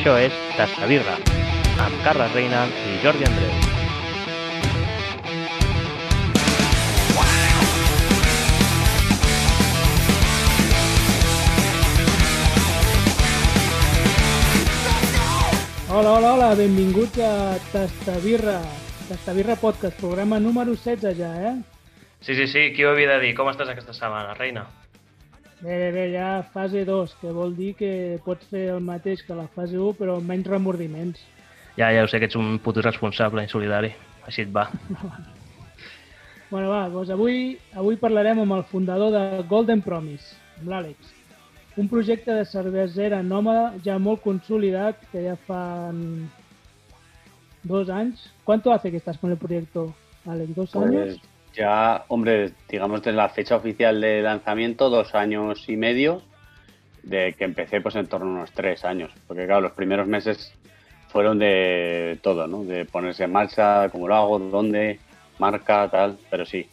Això és Tastavirra, amb Carles Reina i Jordi Andreu. Hola, hola, hola, benvinguts a Tastavirra, Tastavirra Podcast, programa número 16 ja, eh? Sí, sí, sí, qui ho havia de dir? Com estàs aquesta setmana, reina? Bé, bé, bé, ja fase 2, que vol dir que pots fer el mateix que la fase 1, però amb menys remordiments. Ja, ja ho sé que ets un puto irresponsable i solidari. Així et va. Bueno, va, doncs avui, avui parlarem amb el fundador de Golden Promise, amb l'Àlex. Un projecte de cervesera nòmada ja molt consolidat, que ja fan dos anys. ¿Cuánto hace que estás con el proyecto, Alex? ¿Dos Pues años? Ya, hombre, digamos desde la fecha oficial de lanzamiento, dos años y medio, de que empecé pues en torno a unos tres años, porque claro, los primeros meses fueron de todo, ¿no? De ponerse en marcha, cómo lo hago, dónde, marca, tal, pero sí,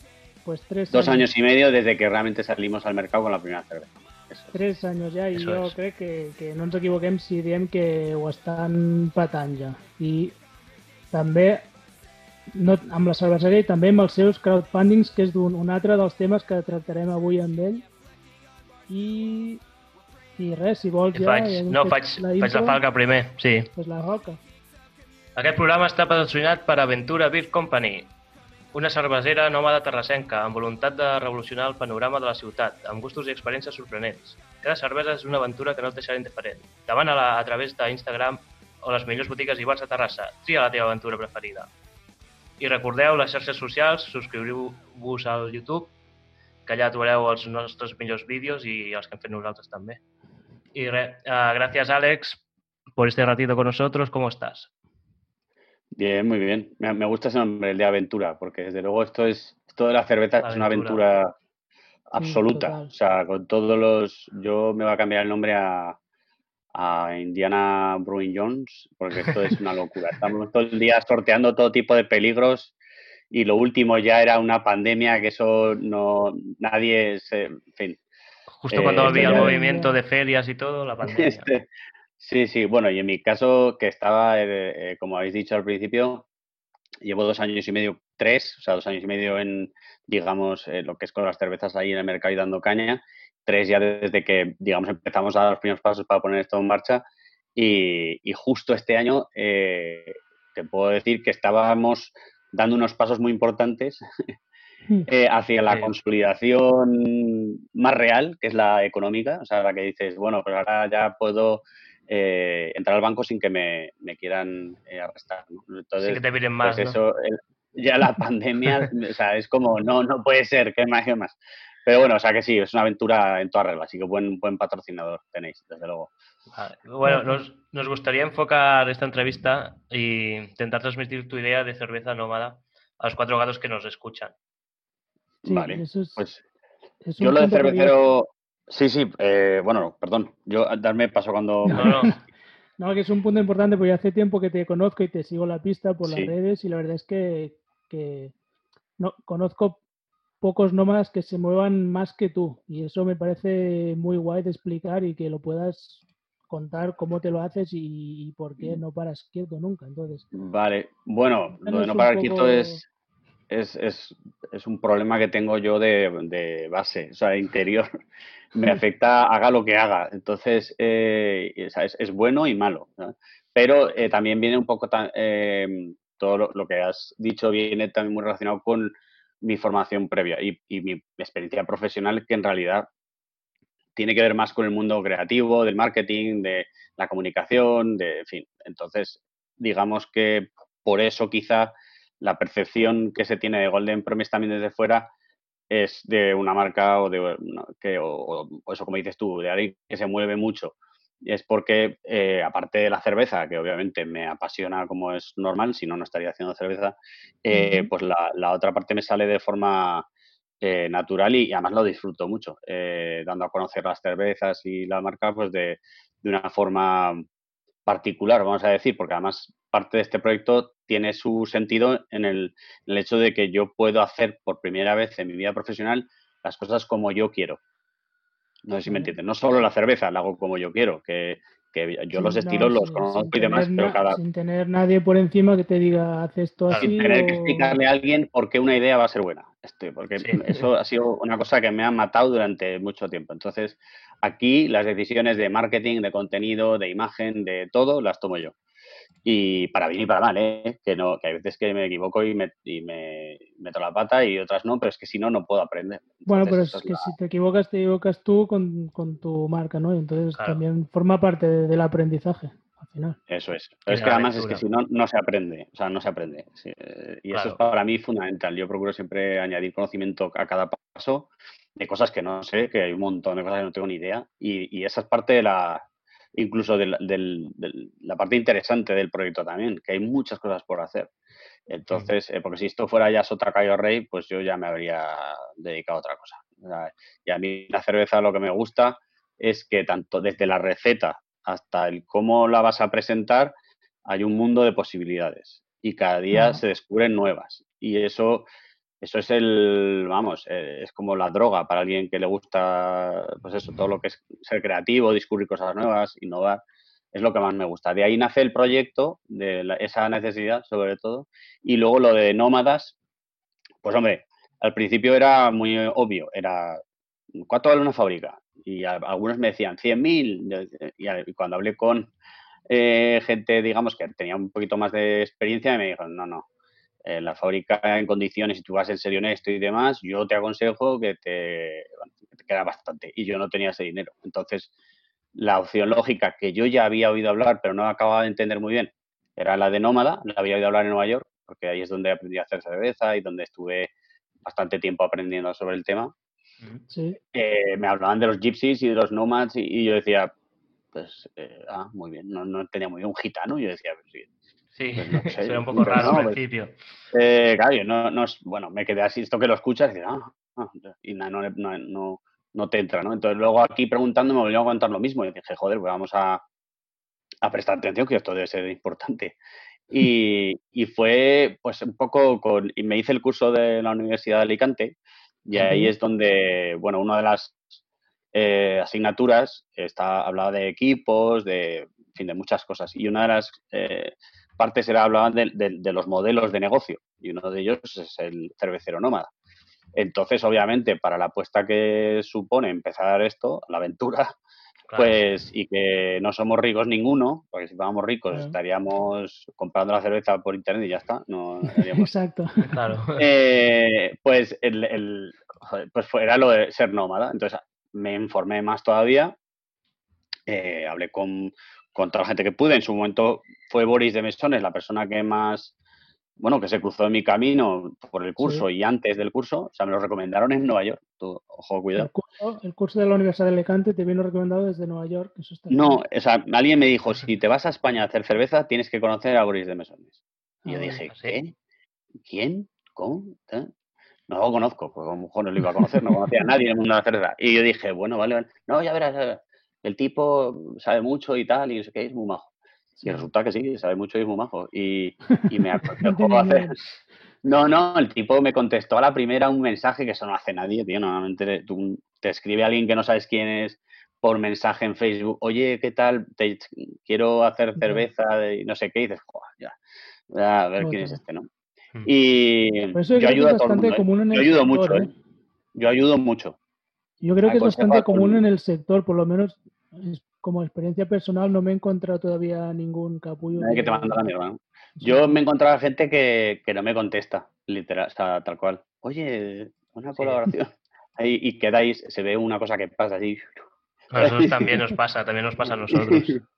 Pues tres dos años y medio desde que realmente salimos al mercado con la primera cerveza. Eso es. Tres anys ja, i Això jo és. crec que, que no ens equivoquem si diem que ho estan patant ja. I també no, amb la cerveseria i també amb els seus crowdfundings, que és un, un altre dels temes que tractarem avui amb ell. I, i res, si vols ja... faig, ja no, faig, faig la falca primer, sí. Pues la falca. Aquest programa està patrocinat per Aventura Beer Company, una cervesera nòmada terrassenca amb voluntat de revolucionar el panorama de la ciutat, amb gustos i experiències sorprenents. Cada cervesa és una aventura que no et deixarà indiferent. Demana-la a través d'Instagram o les millors botigues i bars de Terrassa. Tria la teva aventura preferida. I recordeu les xarxes socials, subscriviu-vos al YouTube, que allà trobareu els nostres millors vídeos i els que hem fet nosaltres també. Y re- ah, gracias Alex por este ratito con nosotros. ¿Cómo estás? Bien, muy bien. Me, me gusta ese nombre, el de aventura, porque desde luego esto es, esto de la cerveza es una Aventura. aventura absoluta. total. o sea, con todos los, yo me voy a cambiar el nombre a, a Indiana Brewing Jones, porque esto es una locura. Estamos todo el día sorteando todo tipo de peligros y lo último ya era una pandemia que eso no, nadie se, en fin. Justo Eh, cuando esto había el movimiento de ferias y todo, la pandemia. Este, sí, sí, bueno, y en mi caso, que estaba, eh, eh, como habéis dicho al principio, llevo dos años y medio, tres, o sea, dos años y medio en, digamos, eh, lo que es con las cervezas ahí en el mercado y dando caña, tres ya desde que, digamos, empezamos a dar los primeros pasos para poner esto en marcha y, y justo este año eh, te puedo decir que estábamos dando unos pasos muy importantes eh, hacia la consolidación más real, que es la económica, o sea, la que dices, bueno, pues ahora ya puedo eh, entrar al banco sin que me, me quieran eh, arrestar. ¿no? Entonces, Sí que te miren más, pues ¿no? eso, el- ya la pandemia, o sea, es como, no, no puede ser, ¿qué más, qué más? Pero bueno, o sea que sí, es una aventura en toda regla, así que buen, buen patrocinador tenéis, desde luego. Vale. Bueno, nos, nos gustaría enfocar esta entrevista y intentar transmitir tu idea de cerveza nómada a los cuatro gatos que nos escuchan. Sí, vale, eso es, pues es yo lo de cervecero, sí, sí, eh, bueno, perdón, yo darme paso cuando... No, no, No, que es un punto importante porque hace tiempo que te conozco y te sigo la pista por las redes y la verdad es que, que no, conozco pocos nómadas que se muevan más que tú y eso me parece muy guay de explicar y que lo puedas contar cómo te lo haces y, y por qué no paras quieto nunca. Entonces, Vale, bueno, lo de no parar poco- quieto es, es, es, es un problema que tengo yo de, de base, o sea, interior. Me afecta, haga lo que haga. Entonces, eh, es, es bueno y malo. ¿no? Pero eh, también viene un poco, tan- eh, todo lo, lo que has dicho viene también muy relacionado con mi formación previa y, y mi experiencia profesional, que en realidad tiene que ver más con el mundo creativo, del marketing, de la comunicación, de, en fin. Entonces, digamos que por eso quizá la percepción que se tiene de Golden Promise también desde fuera es de una marca o de que o- o eso como dices tú, de alguien que se mueve mucho. Es porque eh, aparte de la cerveza, que obviamente me apasiona como es normal, si no no estaría haciendo cerveza, eh, pues la, la otra parte me sale de forma eh, natural y, y además lo disfruto mucho, eh, dando a conocer las cervezas y la marca pues de, de una forma particular, vamos a decir, porque además parte de este proyecto tiene su sentido en el, en el hecho de que yo puedo hacer por primera vez en mi vida profesional las cosas como yo quiero. No sé si me Vale. entiendes. No solo la cerveza la hago como yo quiero, que, que yo los estilos los conozco y demás, pero cada... Sin tener nadie por encima que te diga, haz esto así. Sin tener que explicarle a alguien por qué una idea va a ser buena. Este, porque eso ha sido una cosa que me ha matado durante mucho tiempo. Entonces, aquí las decisiones de marketing, de contenido, de imagen, de todo, las tomo yo. Y para bien y para mal, ¿eh? que, no, que hay veces que me equivoco y me, y me meto la pata y otras no, pero es que si no, no puedo aprender. bueno, pero es, que si te equivocas, te equivocas tú con, con tu marca, ¿no? Entonces también forma parte del aprendizaje. Al final. Eso es. Pero es que además es que si no, no se aprende. O sea, no se aprende. y eso es para mí fundamental. Yo procuro siempre añadir conocimiento a cada paso de cosas que no sé, que hay un montón de cosas que no tengo ni idea. Y, y esa es parte de la, incluso de la parte interesante del proyecto también, que hay muchas cosas por hacer. Entonces, eh, porque si esto fuera ya Sota Cayo Rey, pues yo ya me habría dedicado a otra cosa. y a mí la cerveza lo que me gusta es que tanto desde la receta hasta el cómo la vas a presentar, hay un mundo de posibilidades y cada día se descubren nuevas. Y eso eso es el, vamos, eh, es como la droga para alguien que le gusta, pues eso, todo lo que es ser creativo, descubrir cosas nuevas, innovar, es lo que más me gusta. De ahí nace el proyecto, de esa necesidad sobre todo, y luego lo de nómadas, pues hombre, al principio era muy obvio, era, ¿cuánto vale una fábrica? Y algunos me decían 100.000, y, cuando hablé con eh, gente, digamos, que tenía un poquito más de experiencia, me dijeron, no, no, la fábrica en condiciones y tú vas en serio honesto y demás, yo te aconsejo que te, queda bastante. Y yo no tenía ese dinero. Entonces, la opción lógica que yo ya había oído hablar, pero no acababa de entender muy bien, era la de nómada. La había oído hablar en Nueva York, porque ahí es donde aprendí a hacer cerveza y donde estuve bastante tiempo aprendiendo sobre el tema. Eh, me hablaban de los gypsies y de los nomads y, yo decía, pues, eh, ah, muy bien, no, no tenía muy bien un gitano. Yo decía, pues, Sí, pues no un poco raro al principio. Eh, claro, no, no, bueno, me quedé así, esto que lo escuchas y, ah, ah, y no, no, no, te entra, ¿no? Entonces luego aquí preguntando me volvió a contar lo mismo y dije, joder, pues vamos a, a prestar atención que esto debe ser importante. Y, y, fue pues un poco con, y me hice el curso de la Universidad de Alicante y ahí es donde, bueno, una de las eh, asignaturas está hablaba de equipos, de, en fin, de muchas cosas. Y una de las eh, partes era, hablaban de, los modelos de negocio y uno de ellos es el cervecero nómada. Entonces, obviamente, para la apuesta que supone empezar esto, la aventura, pues, y que no somos ricos ninguno, porque si fuéramos ricos estaríamos comprando la cerveza por internet y ya está. No, Exacto. Claro. Eh, pues, el, pues era lo de ser nómada. Entonces, me informé más todavía, eh, hablé con, con toda la gente que pude. En su momento fue Boris de Mesones, la persona que más, bueno, que se cruzó en mi camino por el curso y antes del curso. O sea, me lo recomendaron en Nueva York. ojo, cuidado. El curso, de la Universidad de Alicante te vino recomendado desde Nueva York. no, o sea, alguien me dijo, si te vas a España a hacer cerveza, tienes que conocer a Boris de Mesones. Y yo ah, dije, ¿qué? ¿Quién? ¿Cómo? ¿Eh? No lo conozco, pues a lo mejor no lo iba a conocer, no conocía a nadie en el mundo de la cerveza. Y yo dije, bueno, vale, vale. No, ya verás, ya verás el tipo sabe mucho y tal, y no sé qué, es muy majo. Y resulta que sí, sabe mucho y es muy majo. Y, y me aconsejó hacer... No, no, el tipo me contestó a la primera un mensaje que eso no hace nadie, tío. Normalmente tú te escribe alguien que no sabes quién es por mensaje en Facebook. Oye, ¿qué tal? Te, quiero hacer cerveza y no sé qué. Y dices, Joder, ya, a ver quién es este, ¿no? Hmm. Y yo ayudo a todo el mundo. ¿eh? Yo ayudo mucho, ¿eh? ¿eh? Yo ayudo mucho. Yo creo que es bastante común en el sector, por lo menos como experiencia personal no me he encontrado todavía ningún capullo. que te manda la mierda, Yo me he encontrado gente que, que, no me contesta, literal, o sea, tal cual. Oye, una colaboración. y, y quedáis, se ve una cosa que pasa así. A nosotros también nos pasa, también nos pasa a nosotros.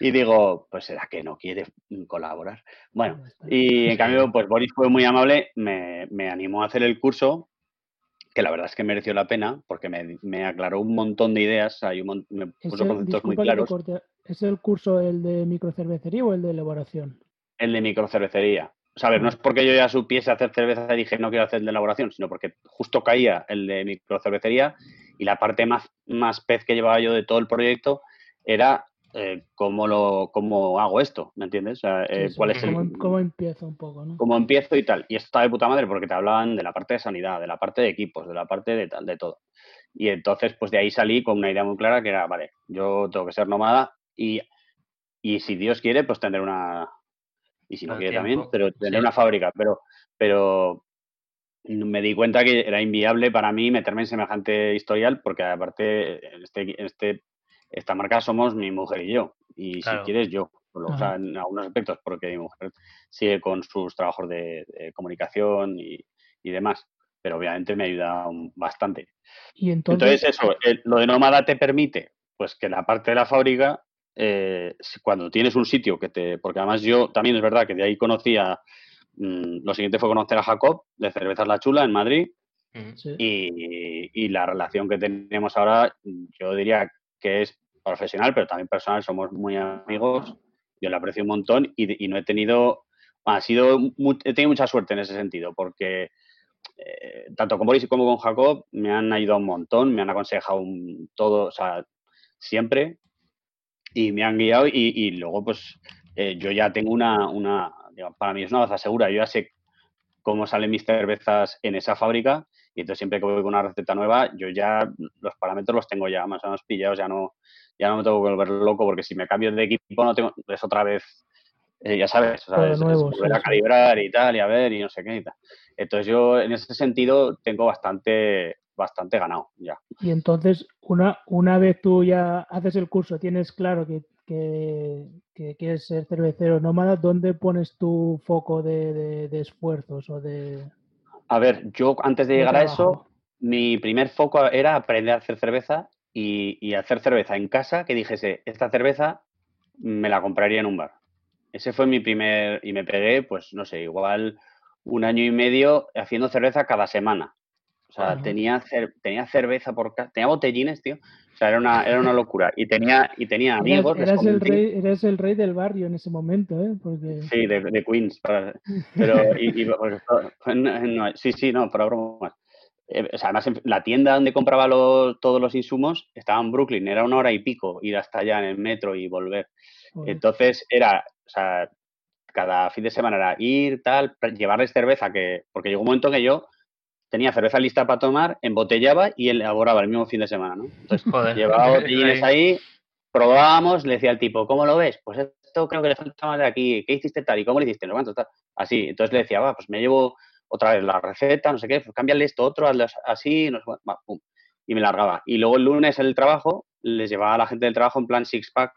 y digo, pues será que no quiere colaborar. Bueno, y en cambio, pues Boris fue muy amable, me, me animó a hacer el curso que la verdad es que mereció la pena porque me, aclaró un montón de ideas, hay un, me puso conceptos muy claros. ¿Es el curso el de microcervecería o el de elaboración? El de microcervecería. O sea, a ver, no es porque yo ya supiese hacer cerveza y dije no quiero hacer el de elaboración, sino porque justo caía el de microcervecería y la parte más, más pez que llevaba yo de todo el proyecto era eh, cómo, lo, cómo hago esto, ¿me entiendes? Eh, ¿cuál es el, cómo, empiezo un poco, ¿no? Cómo empiezo y tal. Y esto está de puta madre porque te hablaban de la parte de sanidad, de la parte de equipos, de la parte de tal, de todo. Y entonces, pues de ahí salí con una idea muy clara que era, vale, yo tengo que ser nómada y, y si Dios quiere, pues tener una, y si no quiere tiempo, también, pero tener sí. una fábrica, pero, pero me di cuenta que era inviable para mí meterme en semejante historial, porque aparte, en este, en este, esta marca somos mi mujer y yo, y Claro. si quieres yo, o sea, en algunos aspectos, porque mi mujer sigue con sus trabajos de, de comunicación y, y demás, pero obviamente me ayuda bastante. Y entonces, Entonces, eso, el- lo de nómada te permite, pues que la parte de la fábrica, eh, cuando tienes un sitio que te. Porque además yo también es verdad que de ahí conocía. mm, lo siguiente fue conocer a Jacob de Cervezas La Chula en Madrid sí. y, y la relación que tenemos ahora, yo diría que es profesional, pero también personal, somos muy amigos, yo le aprecio un montón y, y no he tenido. Ha sido. he tenido mucha suerte en ese sentido, porque eh, tanto con Boris como con Jacob me han ayudado un montón, me han aconsejado un- todo, o sea, siempre, y me han guiado y, y luego pues eh, yo ya tengo una, una para mí es una baza segura, yo ya sé cómo salen mis cervezas en esa fábrica y entonces siempre que voy con una receta nueva, yo ya los parámetros los tengo ya más o menos pillados, ya no, ya no me tengo que volver loco porque si me cambio de equipo no tengo, es otra vez, eh, ya sabes, o sea, es- es nuevo, volver sí, a calibrar y tal y a ver y no sé qué y tal. Entonces yo en ese sentido tengo bastante, bastante ganado ya. Y entonces, una, una vez tú ya haces el curso, tienes claro que, que, que quieres ser cervecero nómada, ¿dónde pones tu foco de, de- de esfuerzos o de, A ver, yo antes de llegar a eso, mi primer foco era aprender a hacer cerveza y, y hacer cerveza en casa que dijese, esta cerveza me la compraría en un bar. Ese fue mi primer, y me pegué, pues no sé, igual un año y medio haciendo cerveza cada semana. O sea, Ajá. tenía, cer- tenía cerveza por casa, tenía botellines, tío. O sea, era una, era una locura. Y tenía, y tenía Eras, amigos. les eras el rey, eras el rey del barrio en ese momento, ¿eh? Porque... Sí, de, de Queens. para- pero, y, y- esto- no, no, sí, sí, no, para bromas. Eh, o sea, además, la tienda donde compraba los- todos los insumos estaba en Brooklyn, era una hora y pico ir hasta allá en el metro y volver. Joder. Entonces, era, o sea, cada fin de semana era ir, tal, llevarles cerveza, que porque llegó un momento que yo tenía cerveza lista para tomar, embotellaba y elaboraba el mismo fin de semana, ¿no? Entonces, Joder. Llevaba botellines ahí, probábamos, le decía al tipo, ¿cómo lo ves? Pues esto creo que le falta más de aquí, ¿qué hiciste tal? ¿Y cómo lo hiciste? No, cuánto, tal. Así, entonces le decía, va, pues me llevo otra vez la receta, no sé qué, pues cámbiale esto, otro, hazlo así, no sé, va, pum. Y me largaba. Y luego el lunes el trabajo, les llevaba a la gente del trabajo en plan six pack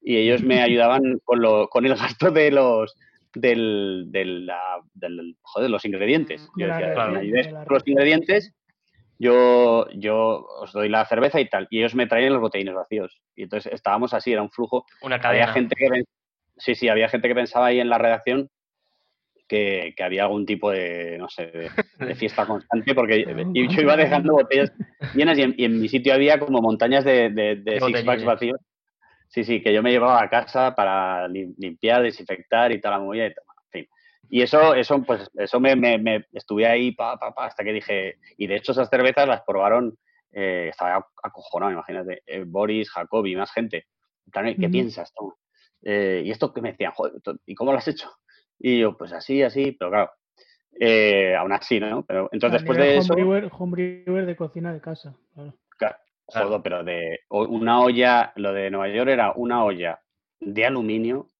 y ellos me ayudaban con, lo, con el gasto de los del, del, la- del- joder, los ingredientes. Yo decía, con los ingredientes yo, yo os doy la cerveza y tal. Y ellos me traían los botellines vacíos. Y entonces estábamos así, era un flujo. Una Había cadena. gente que sí, sí, había gente que pensaba ahí en la redacción que, que había algún tipo de, no sé, de, de fiesta constante, porque y yo iba dejando botellas llenas y en, y en mi sitio había como montañas de, de, de six packs vacíos. Sí, sí, que yo me llevaba a casa para lim- limpiar, desinfectar y tal, la movida y tal. En fin. Y eso, eso, pues, eso me, me- me- estuve ahí pa, pa, pa, hasta que dije, y de hecho esas cervezas las probaron, eh, estaba acojonado, imagínate, eh, Boris, Jacob y más gente. En plan, ¿Qué piensas, Tom? Eh, y esto que me decían, joder, ¿y cómo lo has hecho? Y yo, pues así, así, pero claro, eh, aún así, ¿no? Pero entonces después de eso, homebrewer, homebrewer de cocina de casa. claro. Claro, Claro. joder, pero de una olla, lo de Nueva York era una olla de aluminio,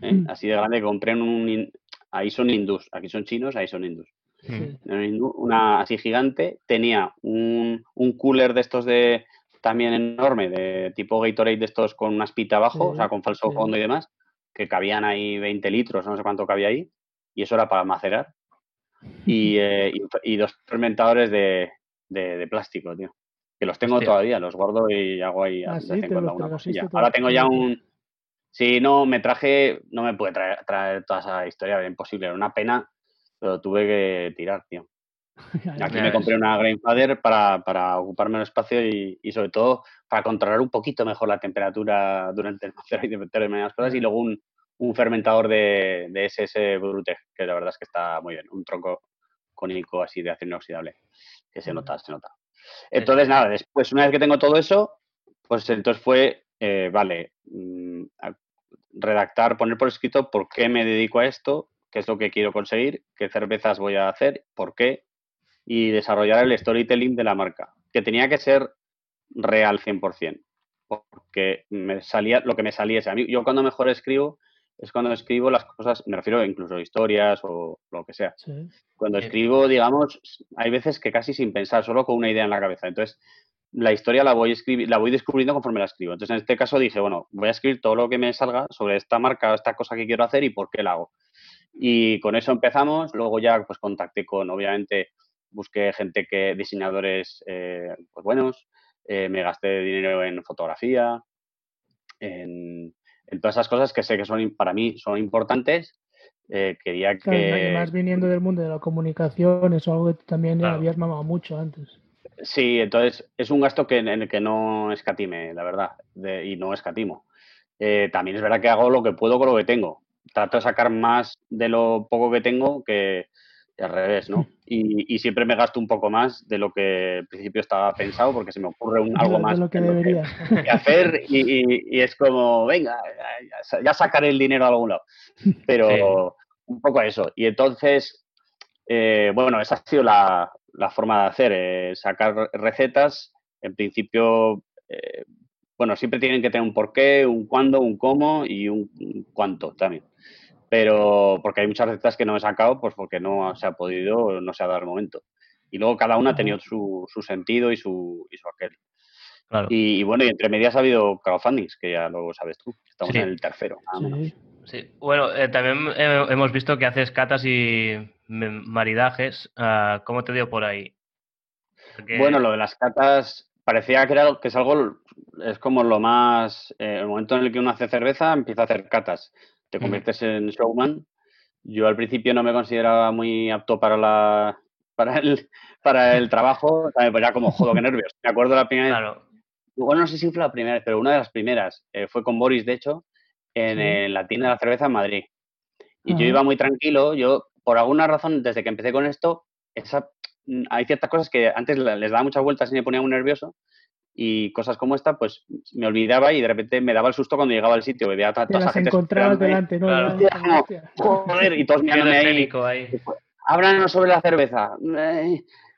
¿eh? Mm. así de grande, que compré en un, ahí son hindús, aquí son chinos, ahí son hindús. Mm. Una así gigante, tenía un, un cooler de estos de también enorme, de tipo Gatorade de estos con una espita abajo, Sí, o sea, con falso sí. fondo y demás, que cabían ahí 20 litros, no sé cuánto cabía ahí, y eso era para macerar. Y, eh, y, y dos fermentadores de, de, de plástico, tío. Que los tengo Hostia. todavía, los guardo y hago ahí Ah, sí, te cosilla. Ahora tengo ya juntos. un... Sí, no, me traje... No me pude traer, traer toda esa historia, era imposible, era una pena, pero tuve que tirar, tío. Aquí me compré una Grainfather para, para ocuparme el espacio y, y sobre todo para controlar un poquito mejor la temperatura durante el macerado y de meter menos cosas y luego un, un fermentador de, de SS Brute, que la verdad es que está muy bien, un tronco cónico así de acero inoxidable, que se nota, se nota. Entonces, nada, después, una vez que tengo todo eso, pues entonces fue, eh, vale, mm, redactar, poner por escrito por qué me dedico a esto, qué es lo que quiero conseguir, qué cervezas voy a hacer, por qué, y desarrollar el storytelling de la marca, que tenía que ser real 100%, porque me salía lo que me saliese. A mí, yo cuando mejor escribo es cuando escribo las cosas, me refiero incluso a historias o lo que sea. Cuando escribo, digamos, hay veces que casi sin pensar, solo con una idea en la cabeza. Entonces, la historia la voy, escribir, la voy descubriendo conforme la escribo. Entonces, en este caso dije, bueno, voy a escribir todo lo que me salga sobre esta marca, esta cosa que quiero hacer y por qué la hago. Y con eso empezamos. Luego ya pues contacté con, obviamente, busqué gente que, diseñadores eh, pues buenos, eh, me gasté dinero en fotografía, en, todas esas cosas que sé que son para mí son importantes. Eh, quería que... más viniendo del mundo de la comunicación, es algo que también habías mamado mucho antes. Sí, entonces es un gasto que, en el que no escatime, la verdad, y no escatimo. también es verdad que hago lo que puedo con lo que tengo. Trato de sacar más de lo poco que tengo que, al revés, ¿no? Y, siempre me gasto un poco más de lo que al principio estaba pensado porque se me ocurre un, algo más lo que, debería. hacer y, es como, venga, ya, sacaré el dinero a algún lado. Pero un poco eso. Y entonces, eh, bueno, esa ha sido la, forma de hacer, eh, sacar recetas. En principio, eh, bueno, siempre tienen que tener un porqué, un cuándo, un cómo y un cuánto también pero porque hay muchas recetas que no he sacado, pues porque no se ha podido, no se ha dado el momento. Y luego cada una ha tenido su, su sentido y su, y su aquel. Y, bueno, y entre medias ha habido crowdfundings, que ya lo sabes tú. Estamos en el tercero. Sí. Bueno, eh, también hemos visto que haces catas y maridajes. Ah, ¿Cómo te dio por ahí? Bueno, lo de las catas parecía que, era, que es algo, es como lo más, eh, el momento en el que uno hace cerveza, empieza a hacer catas te conviertes en showman. Yo al principio no me consideraba muy apto para la para el, para el trabajo, pues ya como jodo, qué nervios. Me acuerdo la primera vez. Bueno, no sé si fue la primera vez, pero una de las primeras eh, fue con Boris, de hecho, en, la tienda de la cerveza en Madrid. Y yo iba muy tranquilo. Yo, por alguna razón, desde que empecé con esto, esa, mm, hay ciertas cosas que antes les daba muchas vueltas y me ponía muy nervioso y cosas como esta, pues me olvidaba y de repente me daba el susto cuando llegaba al sitio, veía a toda esa gente. encontrabas delante, ¿no? joder, y todos mirándome ahí. ahí. Háblanos sobre la cerveza.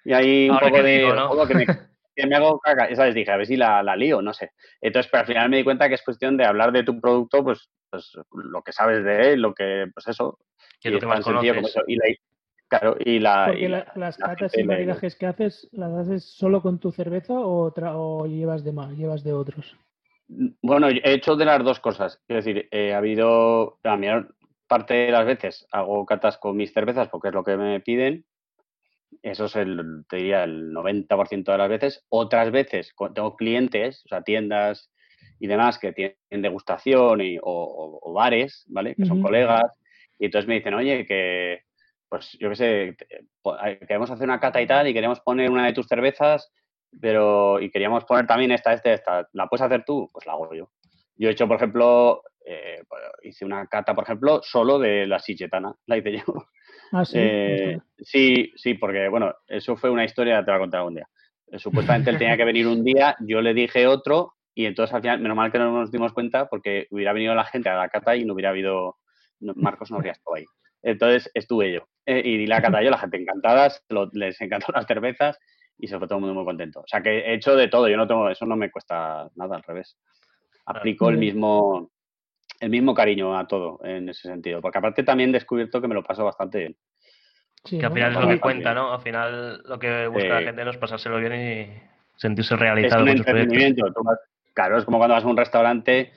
Y ahí un poco de. ¿no? que, me, que, me, hago caca. Esa les dije, a ver si la, la, lío, no sé. Entonces, pero al final me di cuenta que es cuestión de hablar de tu producto, pues, pues lo que sabes de él, lo que, pues eso. Y, lo que más conoces. Y, la, Claro, y la. Porque las catas y maridajes que haces, ¿las haces solo con tu cerveza o, o llevas de más, llevas de otros? Bueno, he hecho de las dos cosas. Es decir, eh, ha habido. La mayor parte de las veces hago catas con mis cervezas porque es lo que me piden. Eso es el, te diría, el 90% de las veces. Otras veces tengo clientes, o sea, tiendas y demás que tienen degustación y, o, bares, ¿vale? Que son colegas. Y entonces me dicen, oye, que pues yo qué sé, queremos hacer una cata y tal y queremos poner una de tus cervezas, pero y queríamos poner también esta, esta, esta. ¿La puedes hacer tú? Pues la hago yo. Yo he hecho, por ejemplo, eh, pues, hice una cata, por ejemplo, solo de la sichetana, la hice yo. Ah, sí. Eh, sí, sí, porque, bueno, eso fue una historia, te voy a contar algún día. Eh, supuestamente él tenía que venir un día, yo le dije otro, y entonces al final, menos mal que no nos dimos cuenta, porque hubiera venido la gente a la cata y no hubiera habido, Marcos no habría estado ahí. Entonces estuve yo. Eh, y di la cata yo, la gente encantada, les encantó las cervezas y se fue todo el mundo muy contento. O sea que he hecho de todo, yo no tengo, eso no me cuesta nada, al revés. Aplico el mismo, el mismo cariño a todo en ese sentido. Porque aparte también he descubierto que me lo paso bastante bien. que al final es lo que cuenta, ¿no? Al final lo que busca la gente es pasárselo bien y sentirse realizado. Es un entretenimiento. claro, es como cuando vas a un restaurante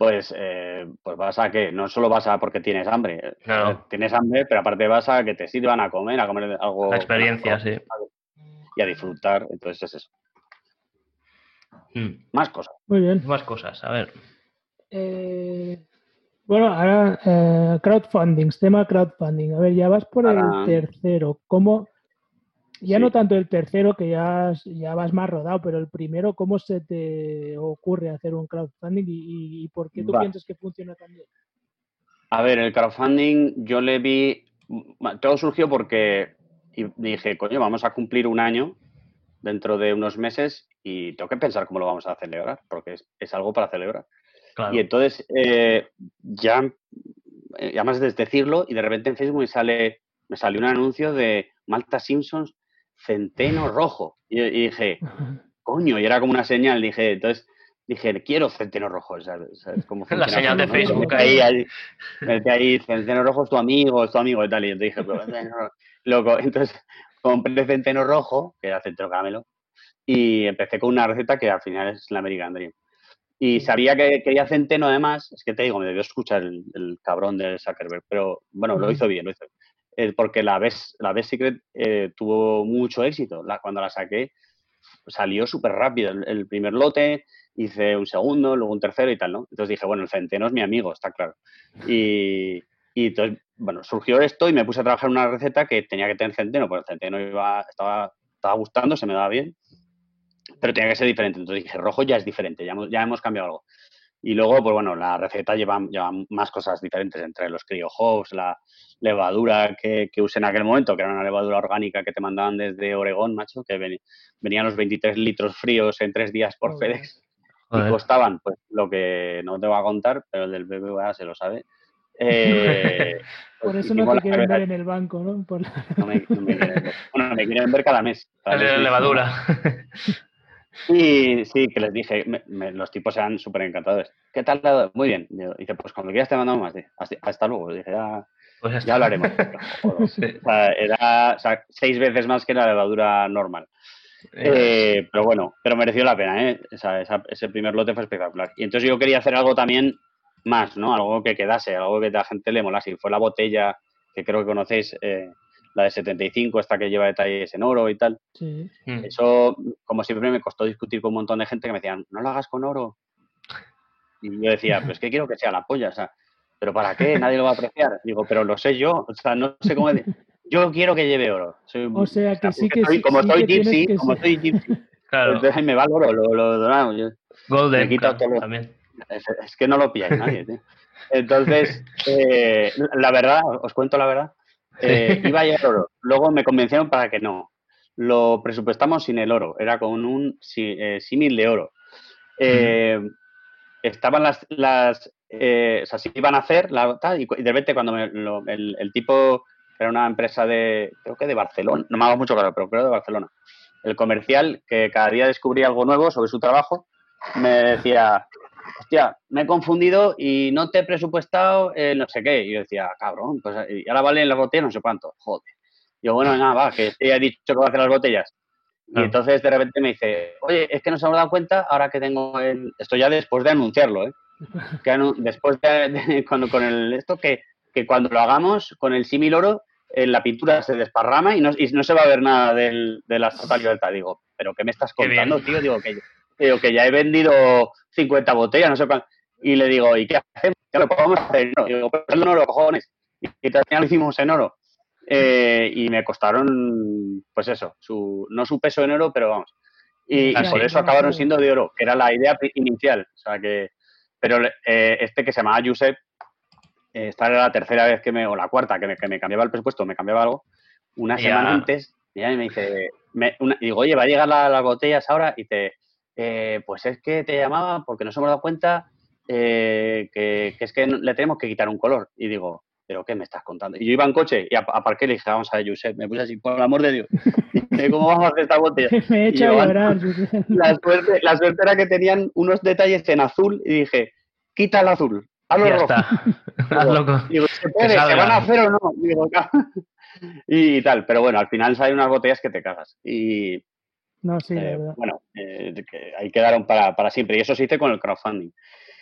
pues, eh, pues vas a que no solo vas a porque tienes hambre, claro. Eh, tienes hambre, pero aparte vas a que te sirvan a comer, a comer algo. La experiencia, sí. Y a disfrutar, entonces es eso. Hmm. Más cosas. Muy bien. Más cosas, a ver. Eh, bueno, ahora crowdfunding, tema crowdfunding. A ver, ya vas por el tercero. ¿Cómo, ya no tanto el tercero, que ya, ya vas más rodado, pero el primero, ¿cómo se te ocurre hacer un crowdfunding y, por qué tú piensas que funciona tan bien? A ver, el crowdfunding yo le vi, todo surgió porque dije, coño, vamos a cumplir un año dentro de unos meses y tengo que pensar cómo lo vamos a celebrar, porque es, algo para celebrar. Y entonces, eh, ya, eh, además de decirlo, y de repente en Facebook me sale, me salió un anuncio de Malta Simpsons centeno rojo. Y, dije, coño, y era como una señal, dije, entonces dije, quiero centeno rojo. ¿sabes? ¿Cómo La señal de Facebook. Ahí, ahí, ahí, centeno rojo es tu amigo, es tu amigo y tal. Y yo dije, pero loco. Entonces compré centeno rojo, que era centeno caramelo, y empecé con una receta que al final es la American Dream. Y sabía que quería centeno además, es que te digo, me debió escuchar el, el cabrón de Zuckerberg, pero bueno, lo hizo bien, lo hizo bien. Porque la Best, la Best Secret eh, tuvo mucho éxito. Cuando la saqué, salió súper rápido. El, primer lote, hice un segundo, luego un tercero y tal, ¿no? Entonces dije, bueno, el centeno es mi amigo, está claro. Y, entonces, bueno, surgió esto y me puse a trabajar una receta que tenía que tener centeno, porque el centeno iba, estaba, estaba gustando, se me daba bien pero tenía que ser diferente. Entonces dije, rojo ya es diferente, ya hemos cambiado algo. Y luego, pues bueno, la receta lleva, lleva más cosas diferentes, entre los cryo la levadura que, que, usé en aquel momento, que era una levadura orgánica que te mandaban desde Oregón, macho, que venían los 23 litros fríos en tres días por FedEx y costaban, pues lo que no te voy a contar, pero el del BBVA se lo sabe. Eh, por eso no te quieren ver en el banco, ¿no? no, me, quieren ver. Bueno, me quieren ver cada mes. la levadura. Y sí, que les dije, los tipos eran súper encantadores. ¿Qué tal? Muy bien. Dice, pues cuando quieras te mandamos más. Hasta, luego. dije, ya, pues ya hablaremos. o sea, era seis veces más que la levadura normal. Eh, pero bueno, pero mereció la pena, ¿eh? ese primer lote fue espectacular. Y entonces yo quería hacer algo también más, ¿no? Algo que quedase, algo que a la gente le molase. Y fue la botella, que creo que conocéis, eh, la de 75, esta que lleva detalles en oro y tal. Sí. Mm. Eso, como siempre, me costó discutir con un montón de gente que me decían, no lo hagas con oro. Y yo decía, pues que quiero que sea la polla, o sea, ¿pero para qué? Nadie lo va a apreciar. Digo, pero lo sé yo, o sea, no sé cómo... Yo quiero que lleve oro. o sea, que sí que sí. Como soy gypsy, como soy gypsy, claro. entonces me va el oro, lo, lo donamos. Golden, me todo también. Es, es, que no lo pilláis nadie, tío. Entonces, eh, la verdad, os cuento la verdad, eh, iba a llevar oro. Luego me convencieron para que no. Lo presupuestamos sin el oro. Era con un eh, símil de oro. Eh, estaban las, las o sea, sí iban a hacer la, y, de repente cuando el, tipo era una empresa de, creo que de Barcelona, no me hago mucho claro, pero creo de Barcelona. El comercial que cada día descubría algo nuevo sobre su trabajo, me decía, hostia, me he confundido y no te he presupuestado no sé qué. Y yo decía, cabrón, pues y ahora valen las botellas no sé cuánto, joder. Y yo, bueno, nada, va, que te he dicho que voy a hacer las botellas. Y entonces de repente me dice, oye, es que nos hemos dado cuenta ahora que tengo el... Esto ya después de anunciarlo, ¿eh? Que después de, cuando con el esto, que, que cuando lo hagamos con el símil oro, eh, la pintura se desparrama y no, y no se va a ver nada del, de la total libertad. Digo, ¿pero qué me estás contando, tío? Digo, que digo, que ya he vendido 50 botellas, no sé cuánto. Y le digo, ¿y qué hacemos? Ya lo podemos hacer en Digo, pues en oro, cojones. Y también lo hicimos en oro. Eh, y me costaron, pues eso, su, no su peso en oro, pero vamos. Y, por eso acabaron siendo de oro, que era la idea inicial. O sea que, pero eh, este que se llamaba Josep, eh, esta era la tercera vez que me, o la cuarta, que me, que me cambiaba el presupuesto, me cambiaba algo, una semana antes, y me dice, me, digo, oye, va a llegar las botellas ahora, y te, eh, pues es que te llamaba porque nos hemos dado cuenta eh, que, es que le tenemos que quitar un color. Y digo, ¿pero qué me estás contando? Y yo iba en coche y aparqué y le dije, vamos a ver, Josep, me puse así, por el amor de Dios, ¿cómo vamos a hacer esta botella? me he hecho llorar. La suerte, la suerte era que tenían unos detalles en azul y dije, quita el azul, hazlo ya Está. Haz loco. Digo, ¿se puede? ¿Se van a hacer o no? Digo, y tal, pero bueno, al final hay unas botellas que te cagas. Y, no, sí, eh, bueno, eh, que ahí quedaron para, para, siempre. Y eso se hizo con el crowdfunding.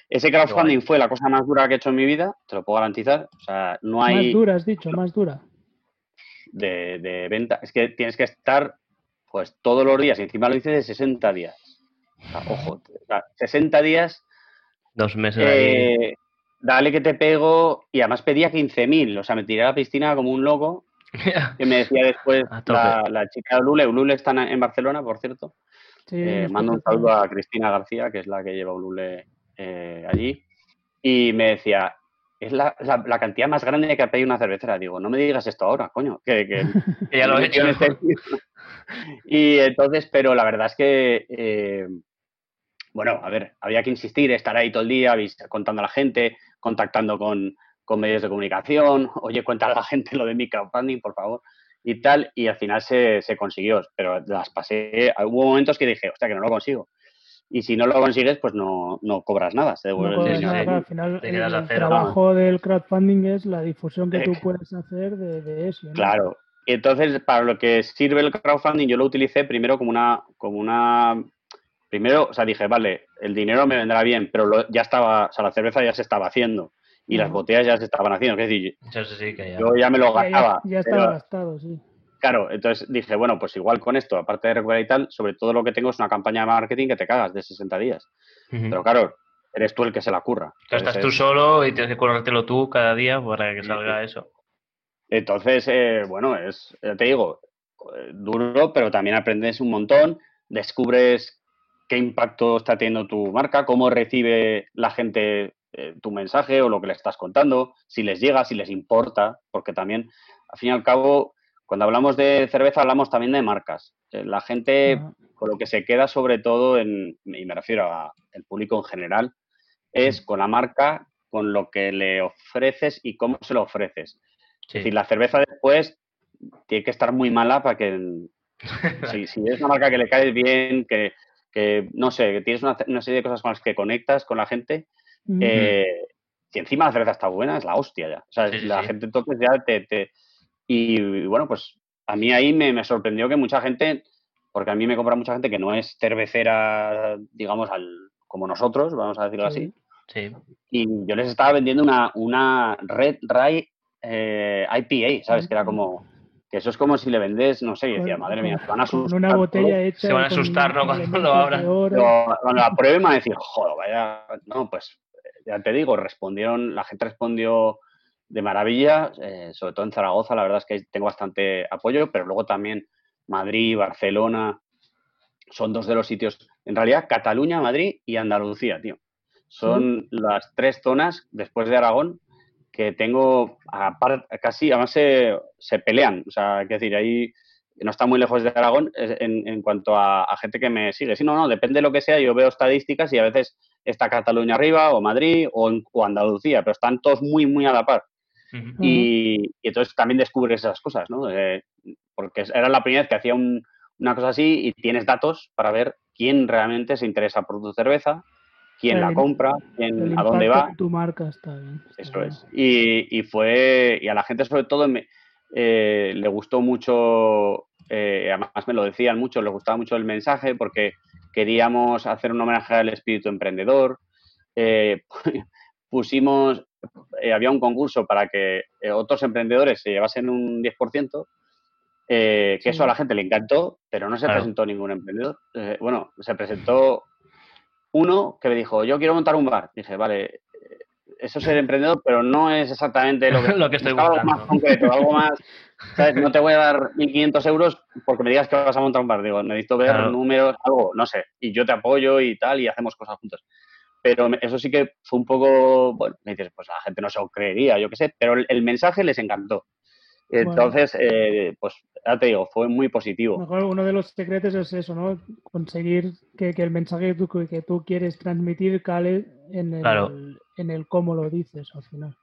Ese crowdfunding fue la cosa más dura que he hecho en mi vida, te lo puedo garantizar. O sea, no hay. Más dura, has dicho, más dura. De, de venta. Es que tienes que estar, pues, todos los días. Y encima lo hice de 60 días. ojo, o sea, 60 días. Dos meses. Eh, dale que te pego. Y además pedía 15.000. O sea, me tiré a la piscina como un loco que me decía después la, chica de Ulule. Ulule está en Barcelona, por cierto. Eh, mando un saludo a Cristina García, que es la que lleva Ulule eh, allí. Y me decía, es la, cantidad más grande que ha pedido una cervecera. Digo, no me digas esto ahora, coño, que, ya lo he hecho. y entonces, pero la verdad es que, eh, bueno, a ver, había que insistir, estar ahí todo el día, contando a la gente, contactando con, con medios de comunicación, oye, cuéntale a la gente lo de mi crowdfunding, por favor, y tal, y al final se, se consiguió, pero las pasé, hubo momentos que dije, hostia, que no lo consigo. y si no lo consigues, pues no, no cobras nada, se devuelve No el dinero. nada, al final el, trabajo del crowdfunding es la difusión que tú Eh, puedes hacer de, de eso. ¿no? Claro. Y entonces, para lo que sirve el crowdfunding, yo lo utilicé primero como una, como una. Primero, o sea, dije, vale, el dinero me vendrá bien, pero lo- ya estaba, o sea, la cerveza ya se estaba haciendo y las botellas ya se estaban haciendo. Es decir, Eso sí que ya. yo ya me lo Ya- ya, gastaba. ya estaba pero- gastado, sí. Claro, entonces dije, bueno, pues igual con esto, aparte de recuperar y tal, sobre todo lo que tengo es una campaña de marketing que te cagas de 60 días. Pero claro, eres tú el que se la curra. Estás tú solo y tienes que currártelo tú cada día para que Sí, salga eso. Entonces, eh, bueno, es, ya te digo, eh, duro, pero también aprendes un montón, descubres qué impacto está teniendo tu marca, cómo recibe la gente eh, tu mensaje o lo que le estás contando, si les llega, si les importa, porque también, al fin y al cabo, cuando hablamos de cerveza hablamos también de marcas. Eh, la gente con lo que se queda sobre todo, en, y me refiero al público en general, es con la marca, con lo que le ofreces y cómo se lo ofreces. Sí. Es decir, la cerveza después tiene que estar muy mala para que... si, si es una marca que le caes bien, que, que, no sé, que tienes una, una serie de cosas con las que conectas con la gente, Ujú. eh, si encima la cerveza está buena, es la hostia ya. O sea, Sí, la sí. gente entonces ya te... te- y, y bueno, pues a mí ahí me, me sorprendió que mucha gente, porque a mí me compra mucha gente que no es cervecera, digamos, al, como nosotros, vamos a decirlo Sí. así, Sí. y yo les estaba vendiendo una, una Red Rye eh, IPA, ¿sabes? Que era como... Que eso es como si le vendes, no sé, y decía, madre mía, se van a con asustar. una todo". botella hecha. Se van a asustar, ¿no? Cuando lo abran. cuando la pruebe me van a decir, joder, vaya, no, pues ya te digo, respondieron, la gente respondió de maravilla, eh, sobre todo en Zaragoza, la verdad es que tengo bastante apoyo, pero luego también Madrid, Barcelona, son dos de los sitios, en realidad Cataluña, Madrid y Andalucía, tío. Son las tres zonas, después de Aragón, que tengo apar- casi, además se, se pelean, o sea, hay que decir, ahí no está muy lejos de Aragón en, en cuanto a, a gente que me sigue. Sí, no, no, depende de lo que sea, yo veo estadísticas y a veces está Cataluña arriba, o Madrid, o, en- o Andalucía, pero están todos muy, muy a la par. Y, y entonces también descubres esas cosas, ¿no? Eh, porque era la primera vez que hacía un- una cosa así y tienes datos para ver quién realmente se interesa por tu cerveza, quién El la compra, quién, a dónde va. tu marca está bien. está Eso bien. es. Y, y fue, y a la gente sobre todo me- eh, le gustó mucho, eh, además me lo decían mucho, le gustaba mucho el mensaje porque queríamos hacer un homenaje al espíritu emprendedor. Eh, pusimos, eh, había un concurso para que otros emprendedores se llevasen un 10%, eh, que Sí. eso a la gente le encantó, pero no se Claro. presentó ningún emprendedor. Bueno, se presentó uno que me dijo, yo quiero montar un bar. Dije, vale, eso es ser emprendedor, pero no es exactamente lo que, Lo que estoy buscaba algo buscando. más concreto, algo más, ¿sabes? No te voy a dar 1.500 euros porque me digas que vas a montar un bar. Digo, necesito ver Claro. números, algo, no sé, y yo te apoyo y tal, y hacemos cosas juntos. Pero eso sí que fue un poco, bueno, me dices, pues la gente no se lo creería, yo qué sé, pero el mensaje les encantó. Bueno. Entonces, eh, pues ya te digo, fue muy positivo. Mejor uno de los secretos es eso, ¿no? Conseguir que, que el mensaje que tú, que tú quieres transmitir cale en el, Claro. en el cómo lo dices al final.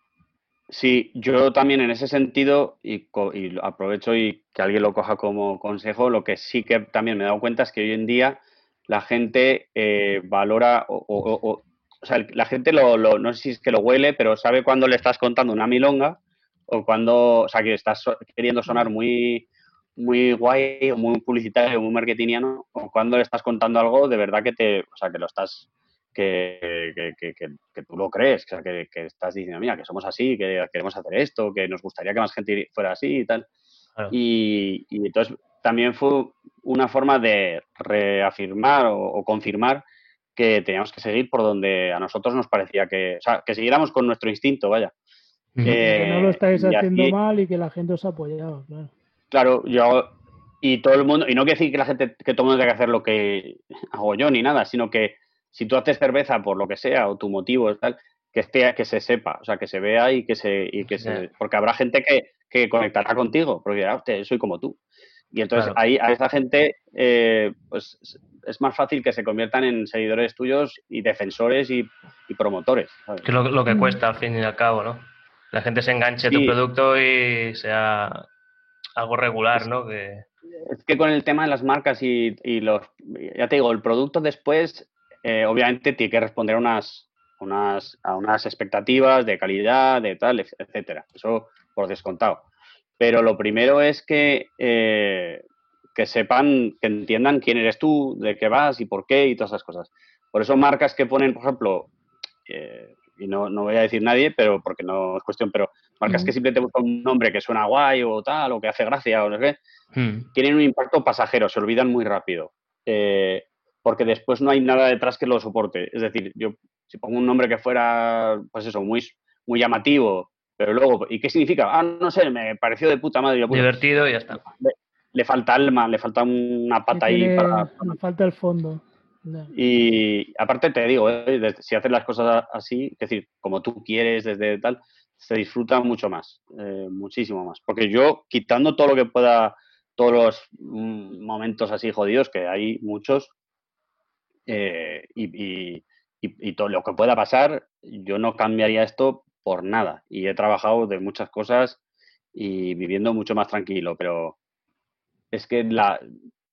Sí, yo también en ese sentido, y, co- y lo aprovecho y que alguien lo coja como consejo, lo que sí que también me he dado cuenta es que hoy en día la gente eh, valora, o, o- o- o- sea, la gente lo, lo- no sé si es que lo huele, pero sabe cuando le estás contando una milonga o cuando, o sea, que estás queriendo sonar muy, muy guay o muy publicitario, muy marketingiano, o cuando le estás contando algo de verdad que te, o sea, que lo estás, que, que, que- tú lo crees, o sea, que, que estás diciendo, mira, que somos así, que queremos hacer esto, que nos gustaría que más gente fuera así y tal. Claro. Y, y entonces también fue una forma de reafirmar o, o confirmar que teníamos que seguir por donde a nosotros nos parecía que, o sea, que siguiéramos con nuestro instinto, vaya. Ujú. que no lo Eh, estáis haciendo así- mal y que la gente os ha apoyado, claro. Claro, yo y todo el mundo, y no quiere decir que la gente, que todo el mundo tenga que hacer lo que hago yo ni nada, sino que si tú haces cerveza por lo que sea o tu motivo es tal, que esté, que se sepa, o sea, que se vea y que se, y que se, porque habrá gente que, que conectará contigo, porque dirá, "Hostia, soy como tú. Y entonces Claro. ahí a esa gente, eh, pues es más fácil que se conviertan en seguidores tuyos y defensores y, y promotores. ¿sabes? Que es lo, lo que Mm. cuesta al fin y al cabo, ¿no? La gente se enganche a tu Sí. producto y sea algo regular, ¿no? Que... Es que con el tema de las marcas y, y los, ya te digo, el producto después eh, obviamente tiene que responder a unas, unas, a unas expectativas de calidad, de tal, etcétera. Eso por descontado. Pero lo primero es que, eh, que sepan, que entiendan quién eres tú, de qué vas y por qué y todas esas cosas. Por eso marcas que ponen, por ejemplo, eh, y no, no, voy a decir nadie, pero porque no es cuestión, pero marcas que simplemente buscan un nombre que suena guay o tal, o que hace gracia o no sé qué, hmm. tienen un impacto pasajero, se olvidan muy rápido. Eh, porque después no hay nada detrás que lo soporte. Es decir, yo si pongo un nombre que fuera, pues eso, muy, muy llamativo, pero luego, ¿y qué significa? Ah, no sé, me pareció de puta madre. Divertido y ya está. Le, falta alma, le falta una pata ahí para, Me falta el fondo. Y aparte te digo, ¿eh? si haces las cosas así, es decir, como tú quieres, desde tal, se disfruta mucho más, eh, muchísimo más. Porque yo, quitando todo lo que pueda, todos los mm, momentos así jodidos, que hay muchos, eh, y, todo lo que pueda pasar, yo no cambiaría esto por nada. Y he trabajado de muchas cosas y viviendo mucho más tranquilo, pero es que la...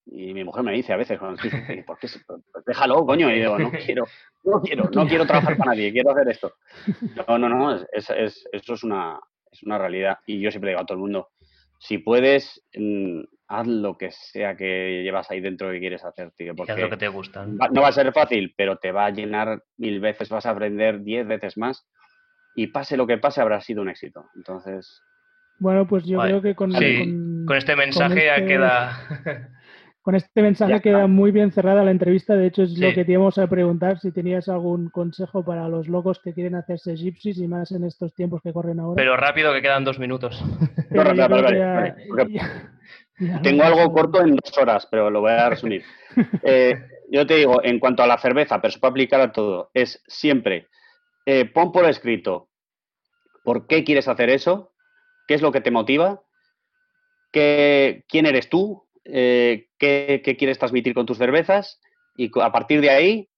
Y mi mujer me dice a veces, ¿por qué? Pues déjalo, coño. Y digo, no quiero, no quiero, no quiero trabajar para nadie, quiero hacer esto. No, no, no, es, es, eso es una, es una realidad. Y yo siempre digo a todo el mundo, si puedes, mm, haz lo que sea que llevas ahí dentro que quieres hacer, tío. Porque lo que te gusta. no va a ser fácil, pero te va a llenar mil veces, vas a aprender diez veces más y pase lo que pase habrá sido un éxito. Entonces... Bueno, pues yo creo que con, con, este mensaje ya este queda... Con este mensaje queda muy bien cerrada la entrevista. De hecho, es lo que te íbamos a preguntar, si tenías algún consejo para los locos que quieren hacerse gypsies y más en estos tiempos que corren ahora. Pero rápido, que quedan dos minutos. Tengo algo corto en dos horas, pero lo voy a resumir. Eh, yo te digo, en cuanto a la cerveza, pero se puede aplicar a todo, es siempre eh, pon por escrito por qué quieres hacer eso, qué es lo que te motiva, qué, quién eres tú, eh, qué, quieres transmitir con tus cervezas y a partir de ahí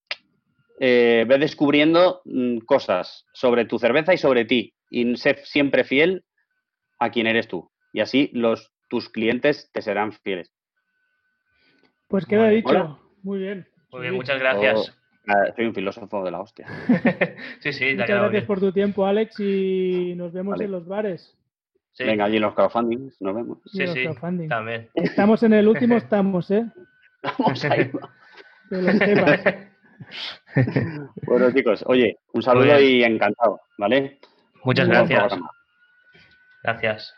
eh, ve descubriendo mm, cosas sobre tu cerveza y sobre ti y sé siempre fiel a quien eres tú y así los tus clientes te serán fieles. Pues queda dicho. Muy bien. Muy bien, muchas gracias. Soy un filósofo de la hostia. sí, sí, Muchas gracias por tu tiempo, Alex, y nos vemos en los bares. Venga, allí en los crowdfundings, nos vemos. Sí, sí, también. Estamos en el último, estamos, ¿eh? Vamos ahí. bueno, chicos, oye, un saludo y encantado, ¿vale? Muchas gracias. Gracias.